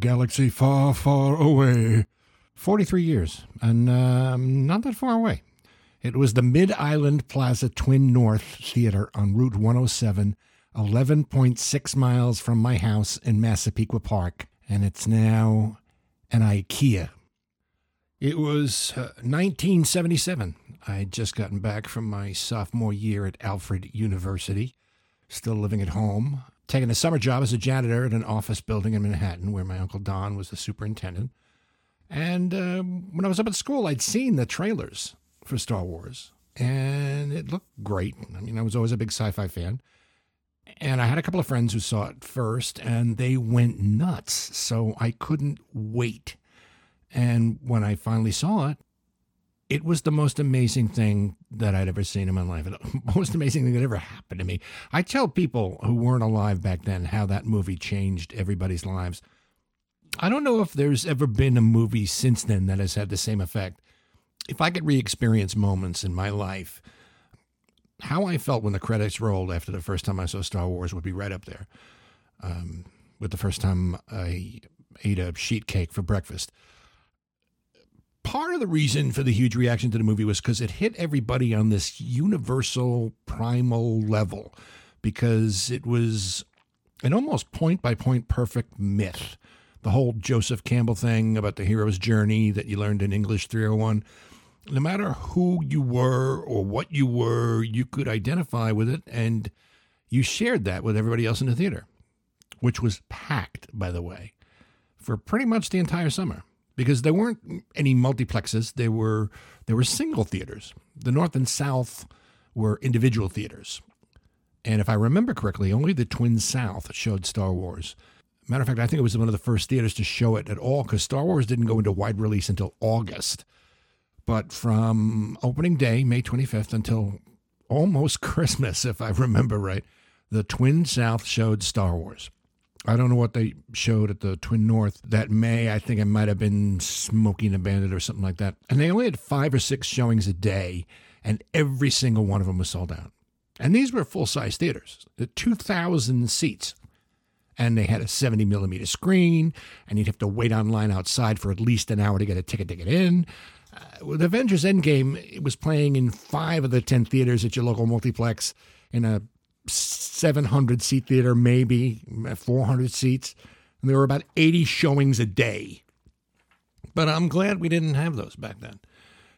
galaxy far, far away. 43 years, and um, not that far away. It was the Mid Island Plaza Twin North Theater on Route 107, 11.6 miles from my house in Massapequa Park, and it's now an IKEA. It was uh, 1977. I had just gotten back from my sophomore year at Alfred University, still living at home, taking a summer job as a janitor at an office building in Manhattan where my Uncle Don was the superintendent. And uh, when I was up at school, I'd seen the trailers for Star Wars, and it looked great. I mean, I was always a big sci fi fan. And I had a couple of friends who saw it first, and they went nuts. So I couldn't wait. And when I finally saw it, it was the most amazing thing that I'd ever seen in my life. The most amazing thing that ever happened to me. I tell people who weren't alive back then how that movie changed everybody's lives. I don't know if there's ever been a movie since then that has had the same effect. If I could re experience moments in my life, how I felt when the credits rolled after the first time I saw Star Wars would be right up there um, with the first time I ate a sheet cake for breakfast. Part of the reason for the huge reaction to the movie was because it hit everybody on this universal primal level because it was an almost point by point perfect myth the whole Joseph Campbell thing about the hero's journey that you learned in English 301. No matter who you were or what you were, you could identify with it, and you shared that with everybody else in the theater, which was packed, by the way, for pretty much the entire summer because there weren't any multiplexes. There were there were single theaters. The North and South were individual theaters, and if I remember correctly, only the Twin South showed Star Wars. Matter of fact, I think it was one of the first theaters to show it at all because Star Wars didn't go into wide release until August. But from opening day, May 25th, until almost Christmas, if I remember right, the Twin South showed Star Wars. I don't know what they showed at the Twin North that May. I think it might have been Smokey and the Bandit or something like that. And they only had five or six showings a day, and every single one of them was sold out. And these were full size theaters, the 2,000 seats and they had a 70 millimeter screen, and you'd have to wait online outside for at least an hour to get a ticket to get in. Uh, with Avengers Endgame, it was playing in five of the 10 theaters at your local multiplex in a 700 seat theater, maybe 400 seats. And there were about 80 showings a day. But I'm glad we didn't have those back then.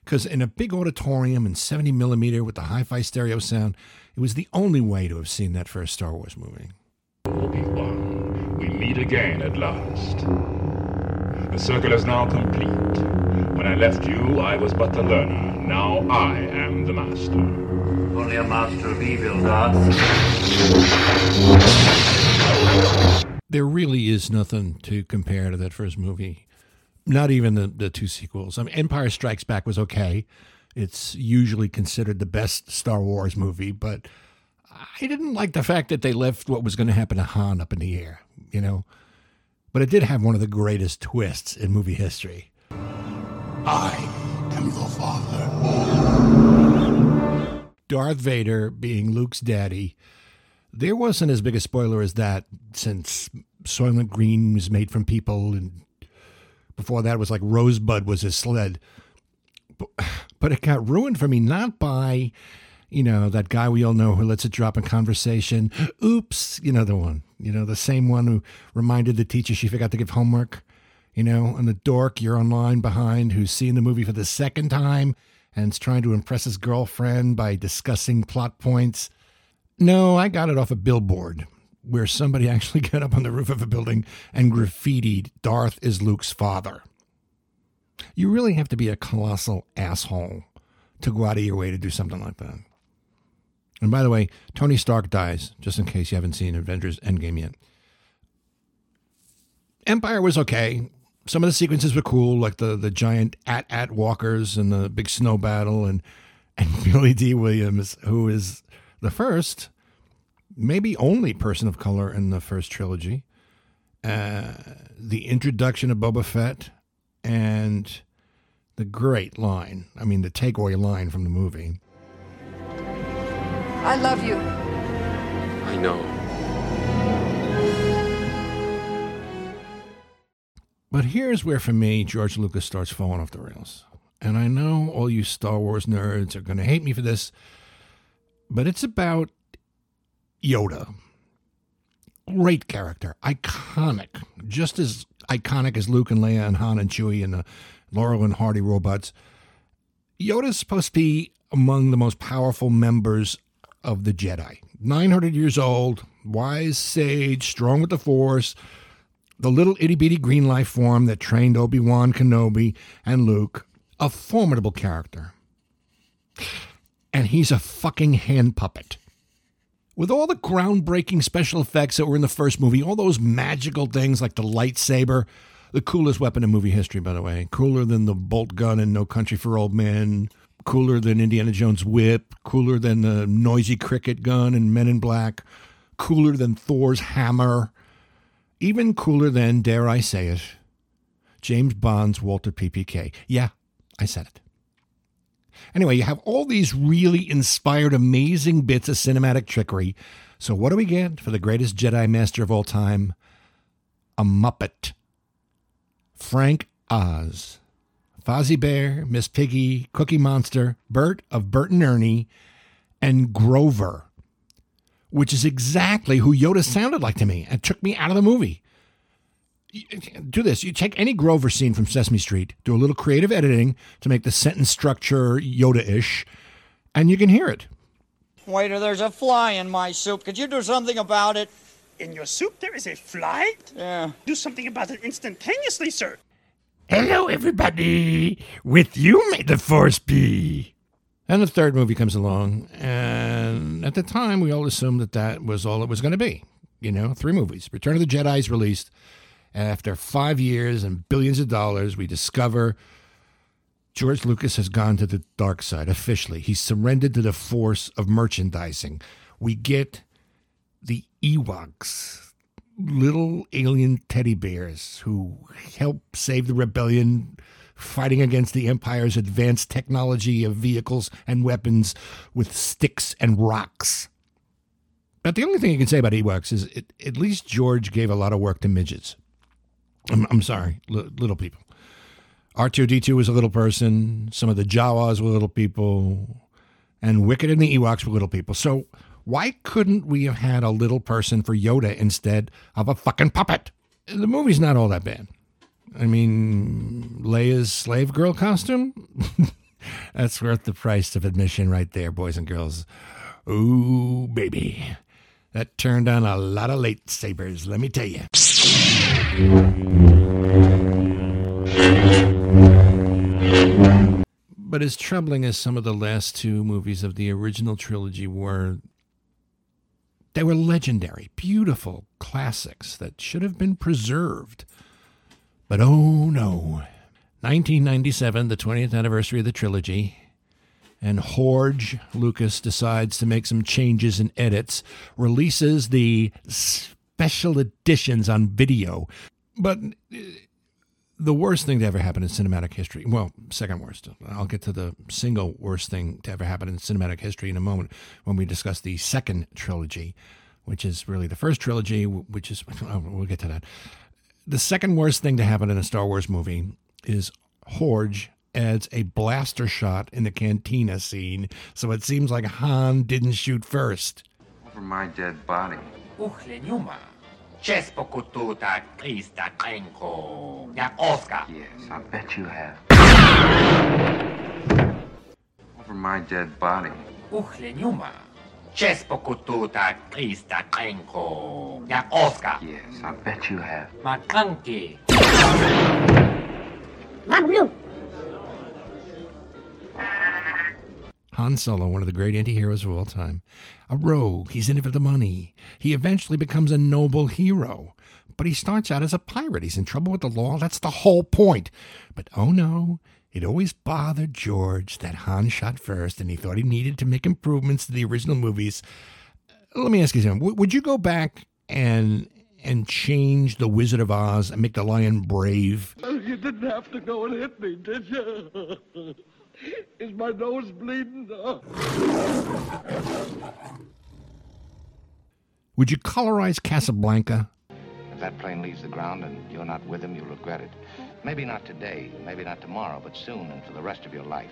Because in a big auditorium in 70 millimeter with the hi fi stereo sound, it was the only way to have seen that first Star Wars movie. Obi-Wan, we meet again at last. The circle is now complete. When I left you, I was but the learner. Now I am the master. Only a master of evil, Darth. There really is nothing to compare to that first movie. Not even the, the two sequels. I mean, Empire Strikes Back was okay. It's usually considered the best Star Wars movie, but I didn't like the fact that they left what was going to happen to Han up in the air, you know. But it did have one of the greatest twists in movie history. I am your father. Darth Vader being Luke's daddy. There wasn't as big a spoiler as that since Soylent Green was made from people, and before that was like Rosebud was his sled. But it got ruined for me not by you know, that guy we all know who lets it drop in conversation. Oops, you know, the one, you know, the same one who reminded the teacher she forgot to give homework, you know, and the dork you're online behind who's seeing the movie for the second time and is trying to impress his girlfriend by discussing plot points. No, I got it off a billboard where somebody actually got up on the roof of a building and graffitied Darth is Luke's father. You really have to be a colossal asshole to go out of your way to do something like that. And by the way, Tony Stark dies, just in case you haven't seen Avengers Endgame yet. Empire was okay. Some of the sequences were cool, like the, the giant at at walkers and the big snow battle, and and Billy Dee Williams, who is the first, maybe only person of color in the first trilogy. Uh, the introduction of Boba Fett, and the great line. I mean, the takeaway line from the movie. I love you. I know. But here's where, for me, George Lucas starts falling off the rails. And I know all you Star Wars nerds are going to hate me for this, but it's about Yoda. Great character, iconic, just as iconic as Luke and Leia and Han and Chewie and the Laurel and Hardy robots. Yoda's supposed to be among the most powerful members of the Jedi. 900 years old, wise sage, strong with the Force, the little itty bitty green life form that trained Obi Wan Kenobi and Luke. A formidable character. And he's a fucking hand puppet. With all the groundbreaking special effects that were in the first movie, all those magical things like the lightsaber, the coolest weapon in movie history, by the way, cooler than the bolt gun in No Country for Old Men, cooler than Indiana Jones' whip, cooler than the noisy cricket gun in Men in Black, cooler than Thor's hammer, even cooler than, dare I say it, James Bond's Walther PPK. Yeah, I said it. Anyway, you have all these really inspired, amazing bits of cinematic trickery. So, what do we get for the greatest Jedi Master of all time? A Muppet. Frank Oz. Fozzie Bear, Miss Piggy, Cookie Monster, Bert of Bert and Ernie, and Grover, which is exactly who Yoda sounded like to me and took me out of the movie. Do this. You take any Grover scene from Sesame Street, do a little creative editing to make the sentence structure Yoda ish, and you can hear it. Waiter, there's a fly in my soup. Could you do something about it? In your soup there is a fly? Yeah. Do something about it instantaneously, sir. Hello, everybody. With you may the force be. And the third movie comes along, and at the time, we all assumed that that was all it was going to be. You know, three movies. Return of the Jedi is released. And after five years and billions of dollars, we discover George Lucas has gone to the dark side officially. He's surrendered to the force of merchandising. We get the Ewoks, little alien teddy bears who help save the rebellion fighting against the Empire's advanced technology of vehicles and weapons with sticks and rocks. But the only thing you can say about Ewoks is it, at least George gave a lot of work to midgets. I'm, I'm sorry, li- little people. R2D2 was a little person. Some of the Jawas were little people. And Wicket and the Ewoks were little people. So why couldn't we have had a little person for Yoda instead of a fucking puppet? The movie's not all that bad. I mean, Leia's slave girl costume? That's worth the price of admission right there, boys and girls. Ooh, baby. That turned on a lot of lightsabers, let me tell you. But as troubling as some of the last two movies of the original trilogy were, they were legendary, beautiful classics that should have been preserved. But oh no. 1997, the 20th anniversary of the trilogy, and Jorge Lucas decides to make some changes and edits, releases the special editions on video. But the worst thing to ever happen in cinematic history, well, second worst. I'll get to the single worst thing to ever happen in cinematic history in a moment when we discuss the second trilogy, which is really the first trilogy, which is, oh, we'll get to that. The second worst thing to happen in a Star Wars movie is Jorge adds a blaster shot in the cantina scene, so it seems like Han didn't shoot first. Over my dead body. Uchleniuma. Chespokututa Krista Krenko. Jak Oscar. Yes, I bet you have. Over my dead body. Uchleniuma. Chespokututa Krista Krenko. Jak Oscar. Yes, I bet you have. Makanki. Han Solo, one of the great anti-heroes of all time. A rogue, he's in it for the money. He eventually becomes a noble hero. But he starts out as a pirate. He's in trouble with the law. That's the whole point. But oh no, it always bothered George that Han shot first and he thought he needed to make improvements to the original movies. Uh, let me ask you something. Would you go back and and change the Wizard of Oz and make the lion brave? Oh, you didn't have to go and hit me, did you? Is my nose bleeding? Would you colorize Casablanca? If that plane leaves the ground and you're not with him, you'll regret it. Maybe not today, maybe not tomorrow, but soon and for the rest of your life.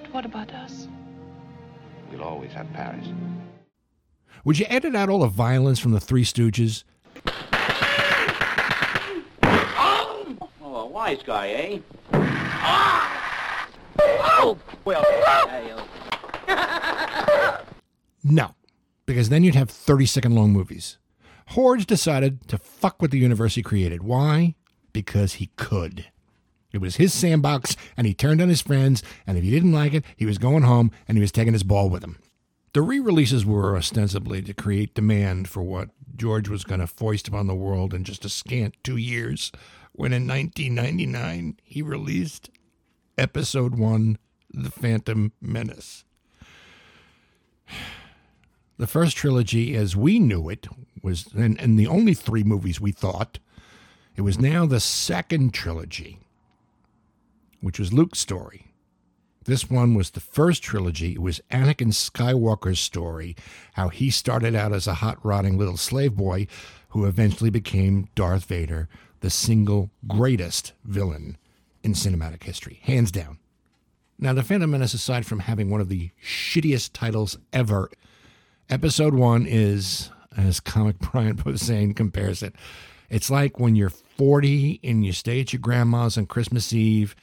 But what about us? We'll always have Paris. Would you edit out all the violence from the Three Stooges? Oh, a wise guy, eh? No, because then you'd have 30 second long movies. Horge decided to fuck with the universe he created. Why? Because he could. It was his sandbox, and he turned on his friends, and if he didn't like it, he was going home and he was taking his ball with him. The re releases were ostensibly to create demand for what George was going to foist upon the world in just a scant two years, when in 1999 he released Episode 1 The Phantom Menace. The first trilogy, as we knew it, was, and, and the only three movies we thought, it was now the second trilogy, which was Luke's story. This one was the first trilogy. It was Anakin Skywalker's story, how he started out as a hot rodding little slave boy who eventually became Darth Vader, the single greatest villain in cinematic history, hands down. Now, The Phantom Menace, aside from having one of the shittiest titles ever, episode one is, as Comic Brian Posehn compares it, it's like when you're 40 and you stay at your grandma's on Christmas Eve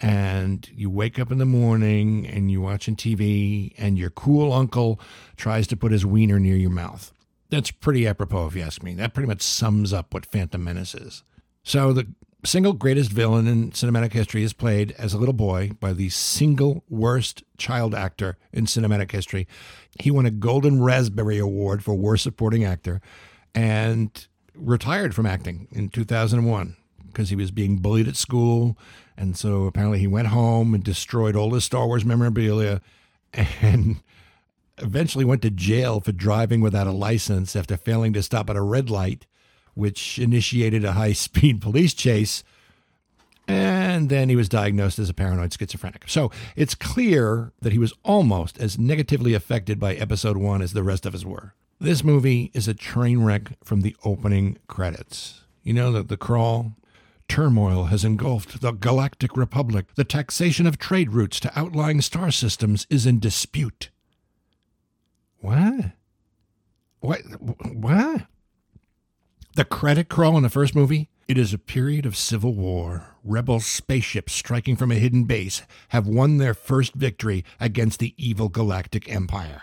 and you wake up in the morning and you're watching TV and your cool uncle tries to put his wiener near your mouth. That's pretty apropos, if you ask me. That pretty much sums up what Phantom Menace is. So, the single greatest villain in cinematic history is played as a little boy by the single worst child actor in cinematic history. He won a Golden Raspberry Award for Worst Supporting Actor and retired from acting in 2001 because he was being bullied at school. And so apparently he went home and destroyed all his Star Wars memorabilia and eventually went to jail for driving without a license after failing to stop at a red light, which initiated a high speed police chase. And then he was diagnosed as a paranoid schizophrenic. So it's clear that he was almost as negatively affected by episode one as the rest of us were. This movie is a train wreck from the opening credits. You know, the, the crawl, Turmoil has engulfed the Galactic Republic. The taxation of trade routes to outlying star systems is in dispute. What? What? What? The credit crawl in the first movie? It is a period of civil war. Rebel spaceships striking from a hidden base have won their first victory against the evil Galactic Empire.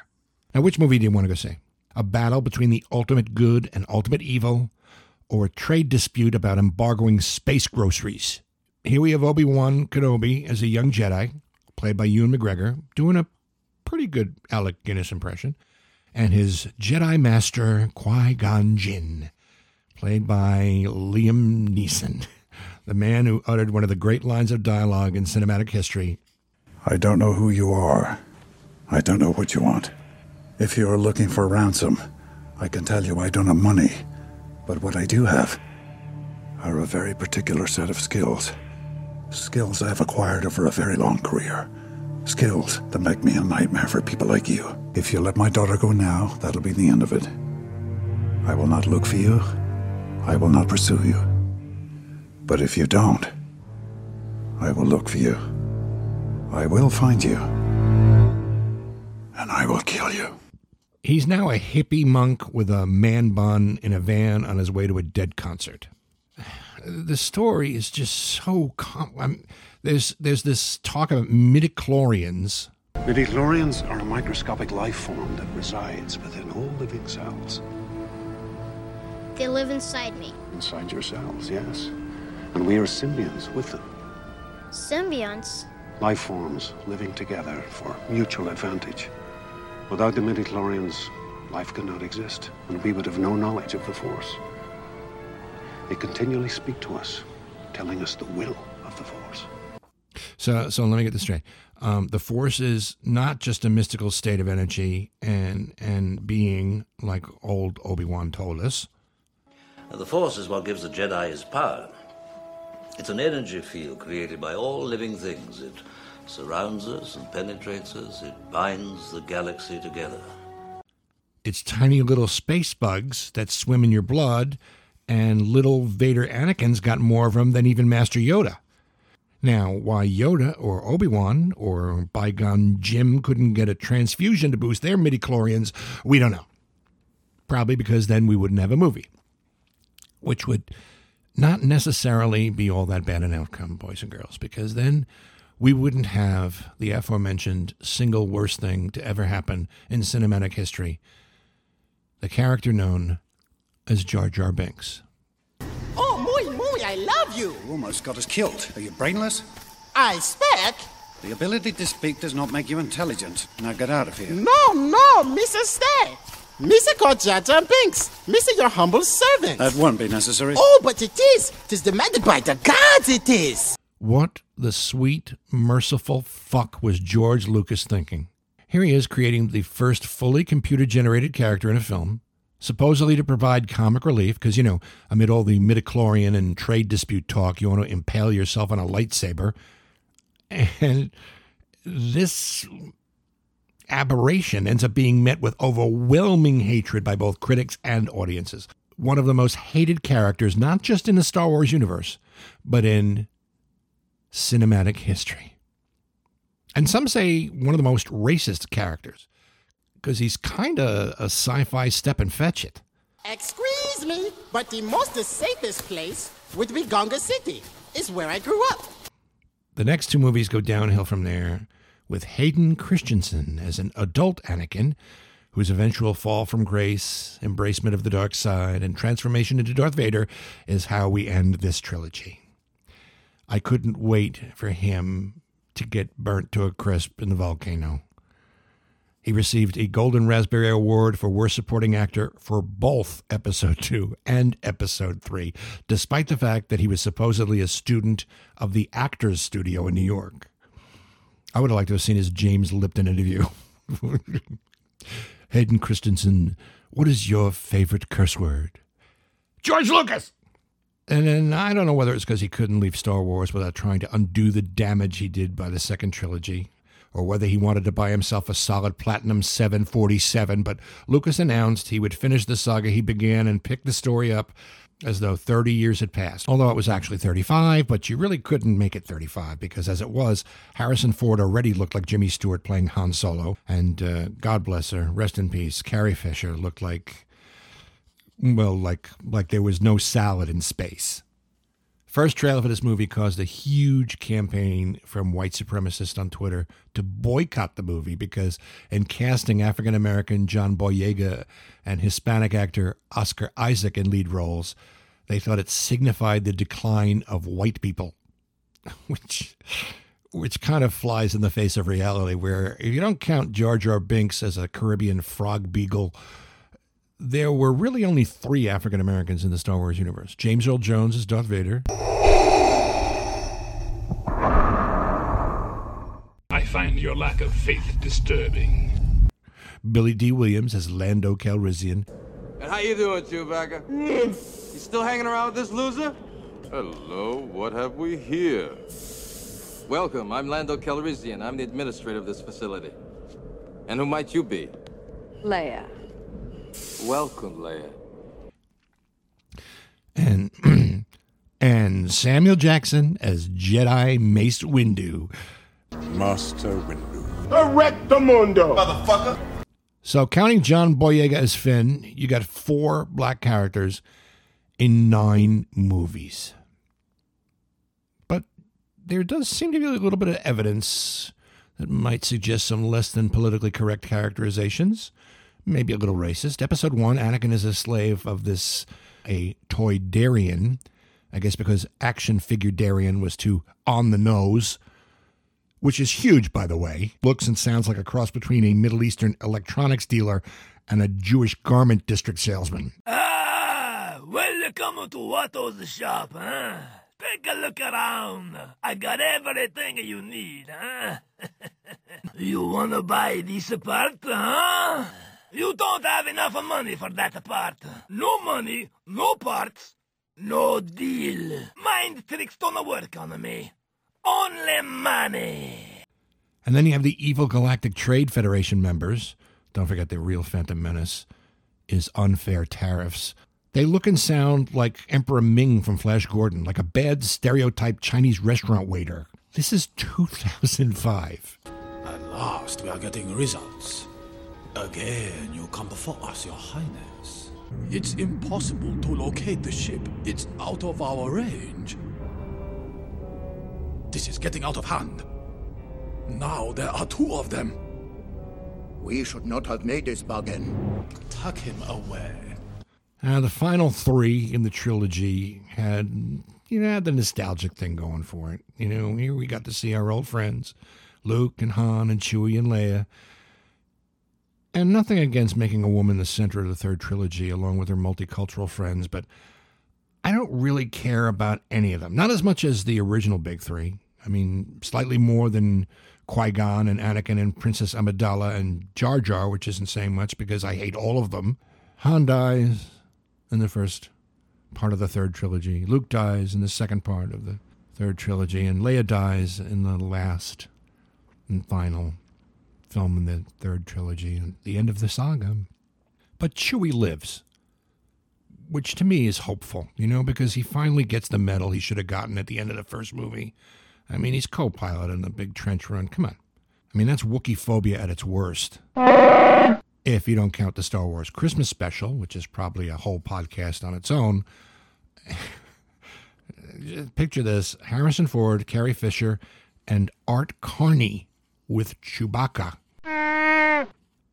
Now, which movie do you want to go see? A battle between the ultimate good and ultimate evil? or a trade dispute about embargoing space groceries. Here we have Obi Wan Kenobi as a young Jedi, played by Ewan McGregor, doing a pretty good Alec Guinness impression, and his Jedi Master Qui Gon Jinn, played by Liam Neeson, the man who uttered one of the great lines of dialogue in cinematic history. I don't know who you are. I don't know what you want. If you are looking for ransom, I can tell you I don't have money. But what I do have are a very particular set of skills. Skills I've acquired over a very long career. Skills that make me a nightmare for people like you. If you let my daughter go now, that'll be the end of it. I will not look for you. I will not pursue you. But if you don't, I will look for you. I will find you. And I will kill you. He's now a hippie monk with a man bun in a van on his way to a dead concert. The story is just so com- I'm, there's there's this talk about midichlorians. Midichlorians are a microscopic life form that resides within all living cells. They live inside me. Inside yourselves, yes. And we are symbionts with them. Symbionts? Life forms living together for mutual advantage. Without the midichlorians, life could not exist, and we would have no knowledge of the Force. They continually speak to us, telling us the will of the Force. So, so let me get this straight. Um, the Force is not just a mystical state of energy and and being, like old Obi Wan told us. The Force is what gives the Jedi his power. It's an energy field created by all living things. It surrounds us and penetrates us. It binds the galaxy together. It's tiny little space bugs that swim in your blood and little Vader Anakin's got more of them than even Master Yoda. Now, why Yoda or Obi Wan or bygone Jim couldn't get a transfusion to boost their midichlorians, we don't know. Probably because then we wouldn't have a movie, which would not necessarily be all that bad an outcome, boys and girls, because then we wouldn't have the aforementioned single worst thing to ever happen in cinematic history the character known as Jar Jar Binks. Oh, muy, muy, I love you. You almost got us killed. Are you brainless? I speak. The ability to speak does not make you intelligent. Now get out of here. No, no, Mrs. Stay. Mr. called Jar Jar Binks. Mr. Your humble servant. That won't be necessary. Oh, but it is. Tis demanded by the gods, it is. What the sweet, merciful fuck was George Lucas thinking? Here he is creating the first fully computer generated character in a film, supposedly to provide comic relief, because, you know, amid all the midichlorian and trade dispute talk, you want to impale yourself on a lightsaber. And this aberration ends up being met with overwhelming hatred by both critics and audiences. One of the most hated characters, not just in the Star Wars universe, but in cinematic history. And some say one of the most racist characters, because he's kind of a sci fi step and fetch it. Excuse me, but the most safest place would be Gunga City. is where I grew up. The next two movies go downhill from there, with Hayden Christensen as an adult Anakin, whose eventual fall from grace, embracement of the dark side, and transformation into Darth Vader is how we end this trilogy. I couldn't wait for him to get burnt to a crisp in the volcano. He received a Golden Raspberry Award for Worst Supporting Actor for both Episode 2 and Episode 3, despite the fact that he was supposedly a student of the Actors Studio in New York. I would have liked to have seen his James Lipton interview. Hayden Christensen, what is your favorite curse word? George Lucas! And then I don't know whether it's because he couldn't leave Star Wars without trying to undo the damage he did by the second trilogy, or whether he wanted to buy himself a solid Platinum 747. But Lucas announced he would finish the saga he began and pick the story up as though 30 years had passed. Although it was actually 35, but you really couldn't make it 35 because as it was, Harrison Ford already looked like Jimmy Stewart playing Han Solo, and uh, God bless her, rest in peace, Carrie Fisher looked like well, like like there was no salad in space. First trailer for this movie caused a huge campaign from white supremacists on Twitter to boycott the movie because in casting African American John Boyega and Hispanic actor Oscar Isaac in lead roles, they thought it signified the decline of white people, which which kind of flies in the face of reality. Where if you don't count Jar Jar Binks as a Caribbean frog beagle there were really only three African Americans in the Star Wars universe James Earl Jones as Darth Vader. I find your lack of faith disturbing. Billy Dee Williams as Lando Calrissian. And how you doing, Chewbacca? you still hanging around with this loser? Hello, what have we here? Welcome, I'm Lando Calrissian. I'm the administrator of this facility. And who might you be? Leia. Welcome, Leia. And and Samuel Jackson as Jedi Mace Windu. Master Windu. Erectamundo! Motherfucker! So counting John Boyega as Finn, you got four black characters in nine movies. But there does seem to be a little bit of evidence that might suggest some less than politically correct characterizations maybe a little racist. Episode one, Anakin is a slave of this a Toydarian. I guess because action figure Darien was too on the nose, which is huge, by the way. Looks and sounds like a cross between a Middle Eastern electronics dealer and a Jewish garment district salesman. Ah, welcome to Watto's shop, huh? Take a look around. I got everything you need, huh? you wanna buy this part, huh? You don't have enough money for that part. No money, no parts, no deal. Mind tricks don't work on me. Only money. And then you have the evil Galactic Trade Federation members. Don't forget the real Phantom Menace is unfair tariffs. They look and sound like Emperor Ming from Flash Gordon, like a bad stereotyped Chinese restaurant waiter. This is 2005. At last, we are getting results. Again, you come before us, Your Highness. It's impossible to locate the ship. It's out of our range. This is getting out of hand. Now there are two of them. We should not have made this bargain. Tuck him away. Uh, the final three in the trilogy had, you know, had the nostalgic thing going for it. You know, here we got to see our old friends, Luke and Han and Chewie and Leia. And nothing against making a woman the center of the third trilogy along with her multicultural friends, but I don't really care about any of them. Not as much as the original big three. I mean, slightly more than Qui Gon and Anakin and Princess Amidala and Jar Jar, which isn't saying much because I hate all of them. Han dies in the first part of the third trilogy. Luke dies in the second part of the third trilogy, and Leia dies in the last and final film in the third trilogy, and the end of the saga. But Chewie lives, which to me is hopeful, you know, because he finally gets the medal he should have gotten at the end of the first movie. I mean, he's co pilot in the big trench run. Come on. I mean, that's Wookiee phobia at its worst. If you don't count the Star Wars Christmas special, which is probably a whole podcast on its own. Picture this Harrison Ford, Carrie Fisher, and Art Carney with Chewbacca.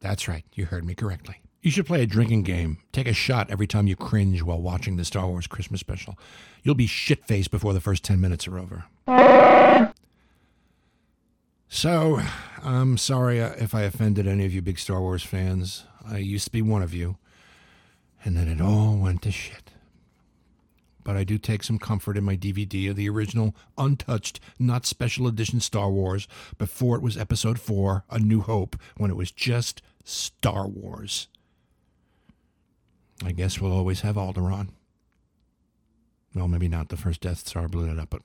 That's right, you heard me correctly. You should play a drinking game. Take a shot every time you cringe while watching the Star Wars Christmas special. You'll be shit faced before the first 10 minutes are over. So, I'm sorry uh, if I offended any of you big Star Wars fans. I used to be one of you, and then it all went to shit. But I do take some comfort in my DVD of the original, untouched, not special edition Star Wars before it was Episode 4, A New Hope, when it was just Star Wars. I guess we'll always have Alderaan. Well, maybe not. The first Death Star blew it up, but.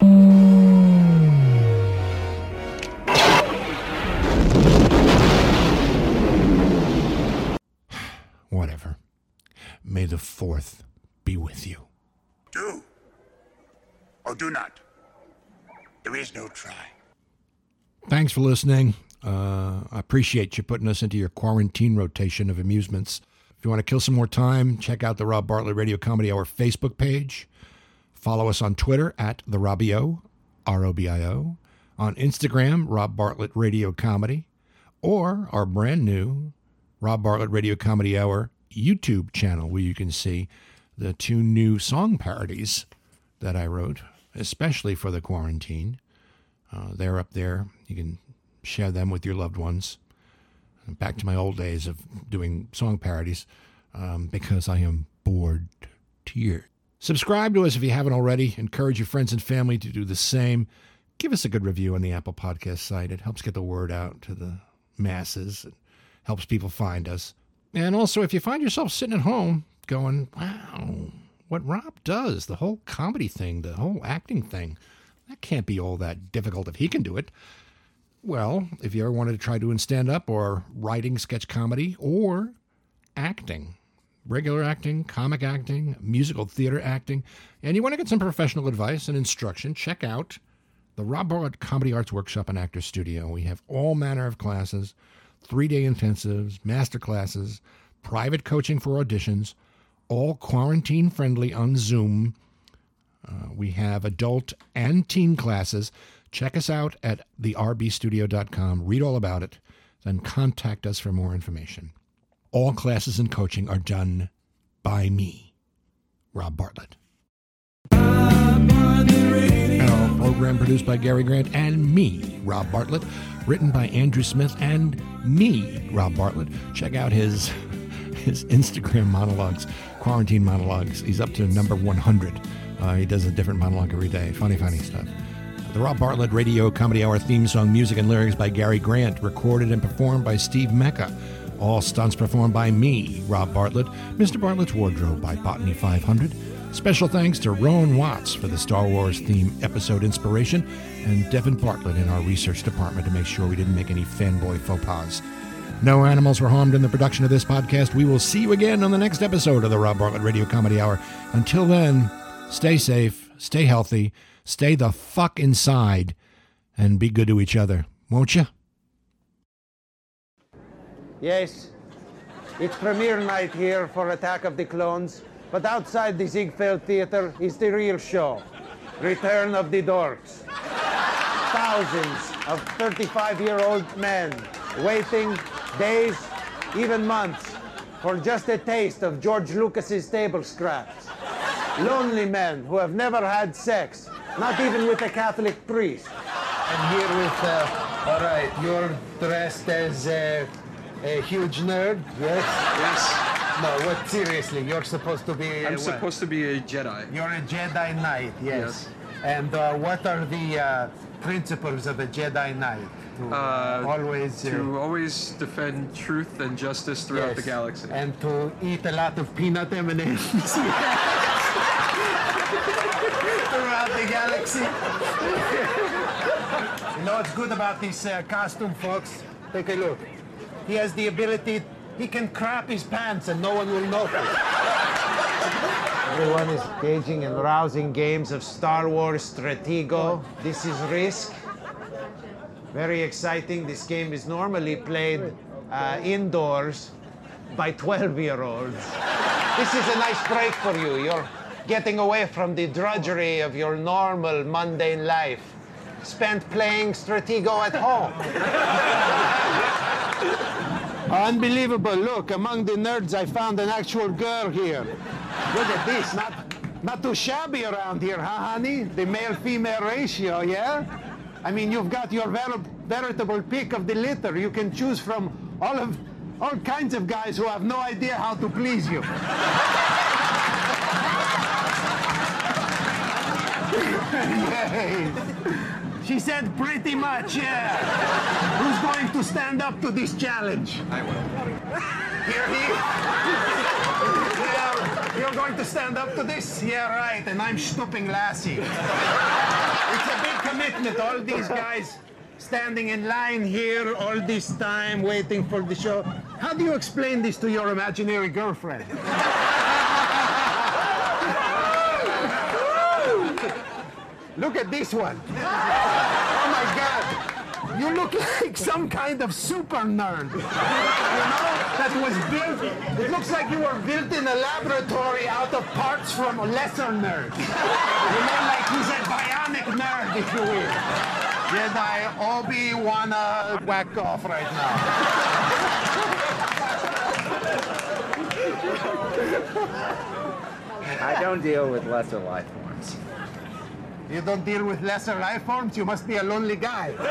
Whatever. May the fourth be with you. Do or do not. There is no try. Thanks for listening. Uh, I appreciate you putting us into your quarantine rotation of amusements. If you want to kill some more time, check out the Rob Bartlett Radio Comedy Hour Facebook page. Follow us on Twitter at the Robio, R O B I O. On Instagram, Rob Bartlett Radio Comedy. Or our brand new Rob Bartlett Radio Comedy Hour YouTube channel where you can see the two new song parodies that I wrote, especially for the quarantine. Uh, they're up there. You can share them with your loved ones. Back to my old days of doing song parodies um, because I am bored to tears. Subscribe to us if you haven't already. Encourage your friends and family to do the same. Give us a good review on the Apple Podcast site. It helps get the word out to the masses. It helps people find us. And also, if you find yourself sitting at home going, wow, what Rob does, the whole comedy thing, the whole acting thing, that can't be all that difficult if he can do it. Well, if you ever wanted to try doing stand up or writing sketch comedy or acting, regular acting, comic acting, musical theater acting, and you want to get some professional advice and instruction, check out the Rob Bartlett Comedy Arts Workshop and Actor Studio. We have all manner of classes, three day intensives, master classes, private coaching for auditions, all quarantine friendly on Zoom. Uh, we have adult and teen classes. Check us out at therbstudio.com. Read all about it. Then contact us for more information. All classes and coaching are done by me, Rob Bartlett. Our program produced by Gary Grant and me, Rob Bartlett. Written by Andrew Smith and me, Rob Bartlett. Check out his his Instagram monologues, quarantine monologues. He's up to number 100. Uh, he does a different monologue every day. Funny, funny stuff. The Rob Bartlett Radio Comedy Hour theme song, music and lyrics by Gary Grant, recorded and performed by Steve Mecca. All stunts performed by me, Rob Bartlett. Mr. Bartlett's Wardrobe by Botany 500. Special thanks to Rowan Watts for the Star Wars theme episode inspiration, and Devin Bartlett in our research department to make sure we didn't make any fanboy faux pas. No animals were harmed in the production of this podcast. We will see you again on the next episode of the Rob Bartlett Radio Comedy Hour. Until then, stay safe, stay healthy, stay the fuck inside, and be good to each other, won't you? Yes, it's premiere night here for Attack of the Clones, but outside the Ziegfeld Theater is the real show Return of the Dorks. Thousands of 35 year old men waiting days, even months, for just a taste of George Lucas's table scraps. Lonely men who have never had sex, not even with a Catholic priest. And here with, uh, all right, you're dressed as uh, a huge nerd, yes? Yes. No, what, seriously, you're supposed to be. I'm what? supposed to be a Jedi. You're a Jedi Knight, yes. Yes. And uh, what are the uh, principles of a Jedi Knight? To Uh, always. uh, to always defend truth and justice throughout the yes, galaxy. And to eat a lot of peanut M&Ms. throughout the galaxy. you know what's good about this uh, costume, folks? Take a look. He has the ability, he can crap his pants and no one will notice. Everyone is engaging in rousing games of Star Wars Stratego. This is Risk. Very exciting. This game is normally played uh, indoors by 12 year olds. This is a nice break for you. You're getting away from the drudgery of your normal, mundane life, spent playing Stratego at home. Unbelievable. Look, among the nerds, I found an actual girl here. Look at this. Not, not too shabby around here, huh, honey? The male-female ratio, yeah? I mean, you've got your ver- veritable pick of the litter. You can choose from all of all kinds of guys who have no idea how to please you. Yay. She said pretty much, yeah. Who's going to stand up to this challenge? I will. Here he. Yeah, you're going to stand up to this? Yeah, right. And I'm stooping Lassie. It's a big commitment. All these guys standing in line here all this time waiting for the show. How do you explain this to your imaginary girlfriend? Look at this one. Oh my God. You look like some kind of super nerd. You know, that was built. It looks like you were built in a laboratory out of parts from a lesser nerds. You know, like he's a bionic nerd, if you will. Jedi Obi wanna uh, whack off right now. I don't deal with lesser life forms. You don't deal with lesser life forms? You must be a lonely guy. I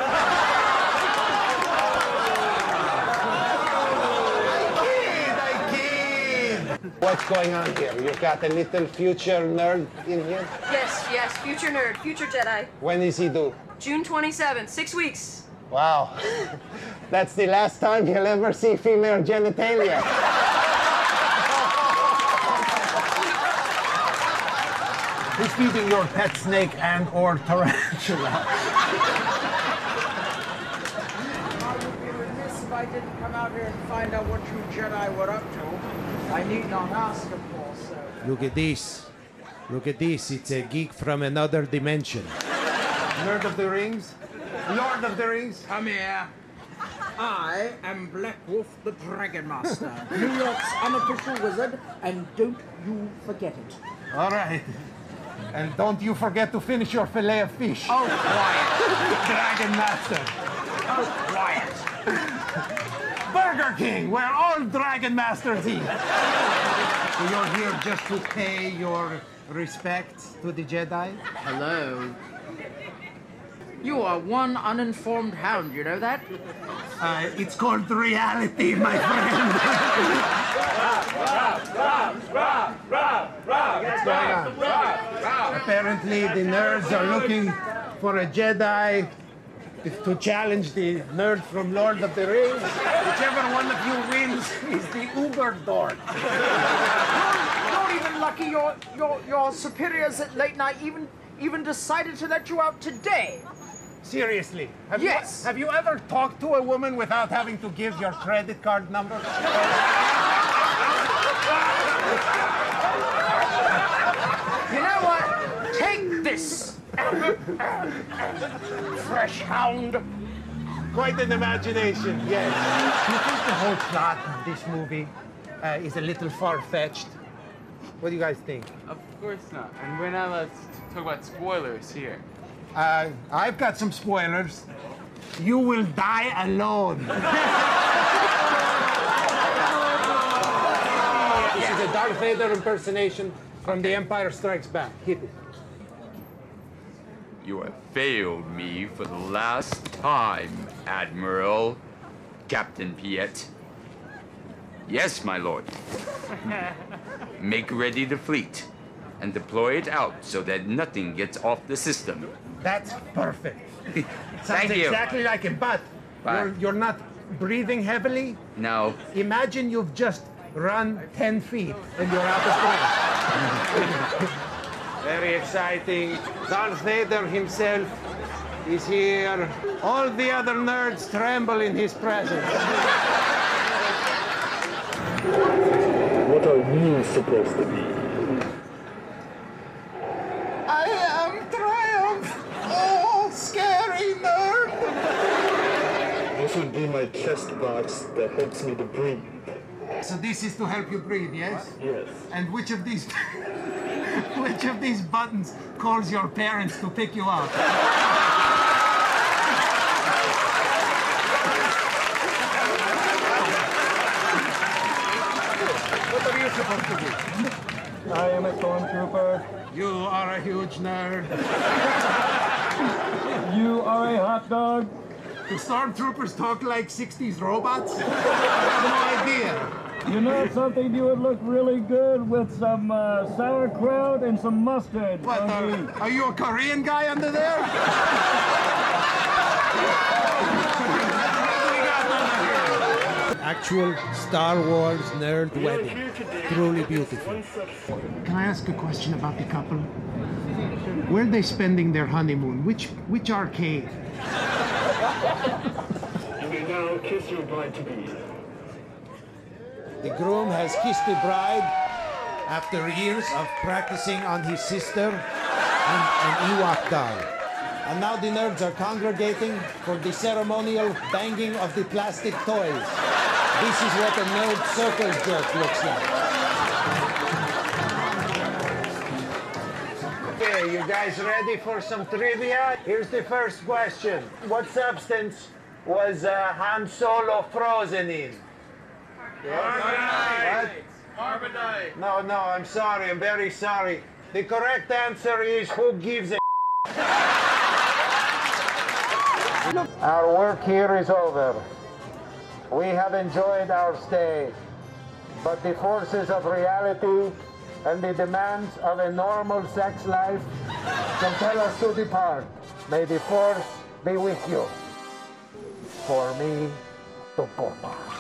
kid, I kid. What's going on here? You've got a little future nerd in here? Yes, yes, future nerd, future Jedi. When is he due? June 27, six weeks. Wow. That's the last time you'll ever see female genitalia. Who's feeding your pet snake and or tarantula? I would be remiss if I didn't come out here and find out what you Jedi were up to. I need not ask, of course, so. Look at this. Look at this. It's a geek from another dimension. Lord of the Rings? Lord of the Rings? Come here. I am Black Wolf the Dragon Master, New York's unofficial wizard, and don't you forget it. All right. And don't you forget to finish your fillet of fish. Oh, quiet. Dragon Master. Oh, quiet. Burger King, where all Dragon Masters eat. So you're here just to pay your respects to the Jedi? Hello. You are one uninformed hound, you know that? Uh, it's called reality, my friend. What's going on? Apparently, the nerds are looking for a Jedi to challenge the nerd from Lord of the Rings. Whichever one of you wins is the Uber dork. Not even lucky your, your, your superiors at late night even, even decided to let you out today. Seriously. Have Yes. You, have you ever talked to a woman without having to give your credit card number? You know what? Take this. Fresh hound. Quite an imagination, yes. Do you think the whole plot of this movie uh, is a little far-fetched? What do you guys think? Of course not. And we're not allowed to talk about spoilers here. Uh, I've got some spoilers. You will die alone. this is a Darth Vader impersonation from The Empire Strikes Back. Hit it. You have failed me for the last time, Admiral. Captain Piett. Yes, my lord. Make ready the fleet and deploy it out so that nothing gets off the system. That's perfect. Sounds Thank you. exactly like it, but Bye. you're, you're not breathing heavily. No. Imagine you've just run 10 feet and you're out of breath. Very exciting. Darth Vader himself is here. All the other nerds tremble in his presence. What are you supposed to be? I am Triumph. Oh, scary nerd. This would be my chest box that helps me to breathe. So this is to help you breathe, yes? Yes. And which of these which of these buttons calls your parents to pick you up? What are you supposed to be? I am a stormtrooper. You are a huge nerd. You are a hot dog. Do stormtroopers talk like 60s robots? I have no idea. You know something? You would look really good with some uh, sauerkraut and some mustard. What, on are, are you a Korean guy under there? Actual Star Wars nerd wedding. Truly beautiful. Can I ask a question about the couple? Where are they spending their honeymoon? Which which arcade? You may now kiss your bride to be. The groom has kissed the bride after years of practicing on his sister and an Ewok doll. And now the nerds are congregating for the ceremonial banging of the plastic toys. This is what a nerd circle jerk looks like. Okay, you guys ready for some trivia? Here's the first question. What substance was uh, Han Solo frozen in? What? Carbonite. No, no, I'm sorry. I'm very sorry. The correct answer is who gives a Our work here is over. We have enjoyed our stay, but the forces of reality and the demands of a normal sex life compel us to depart. May the force be with you. For me, to Popa.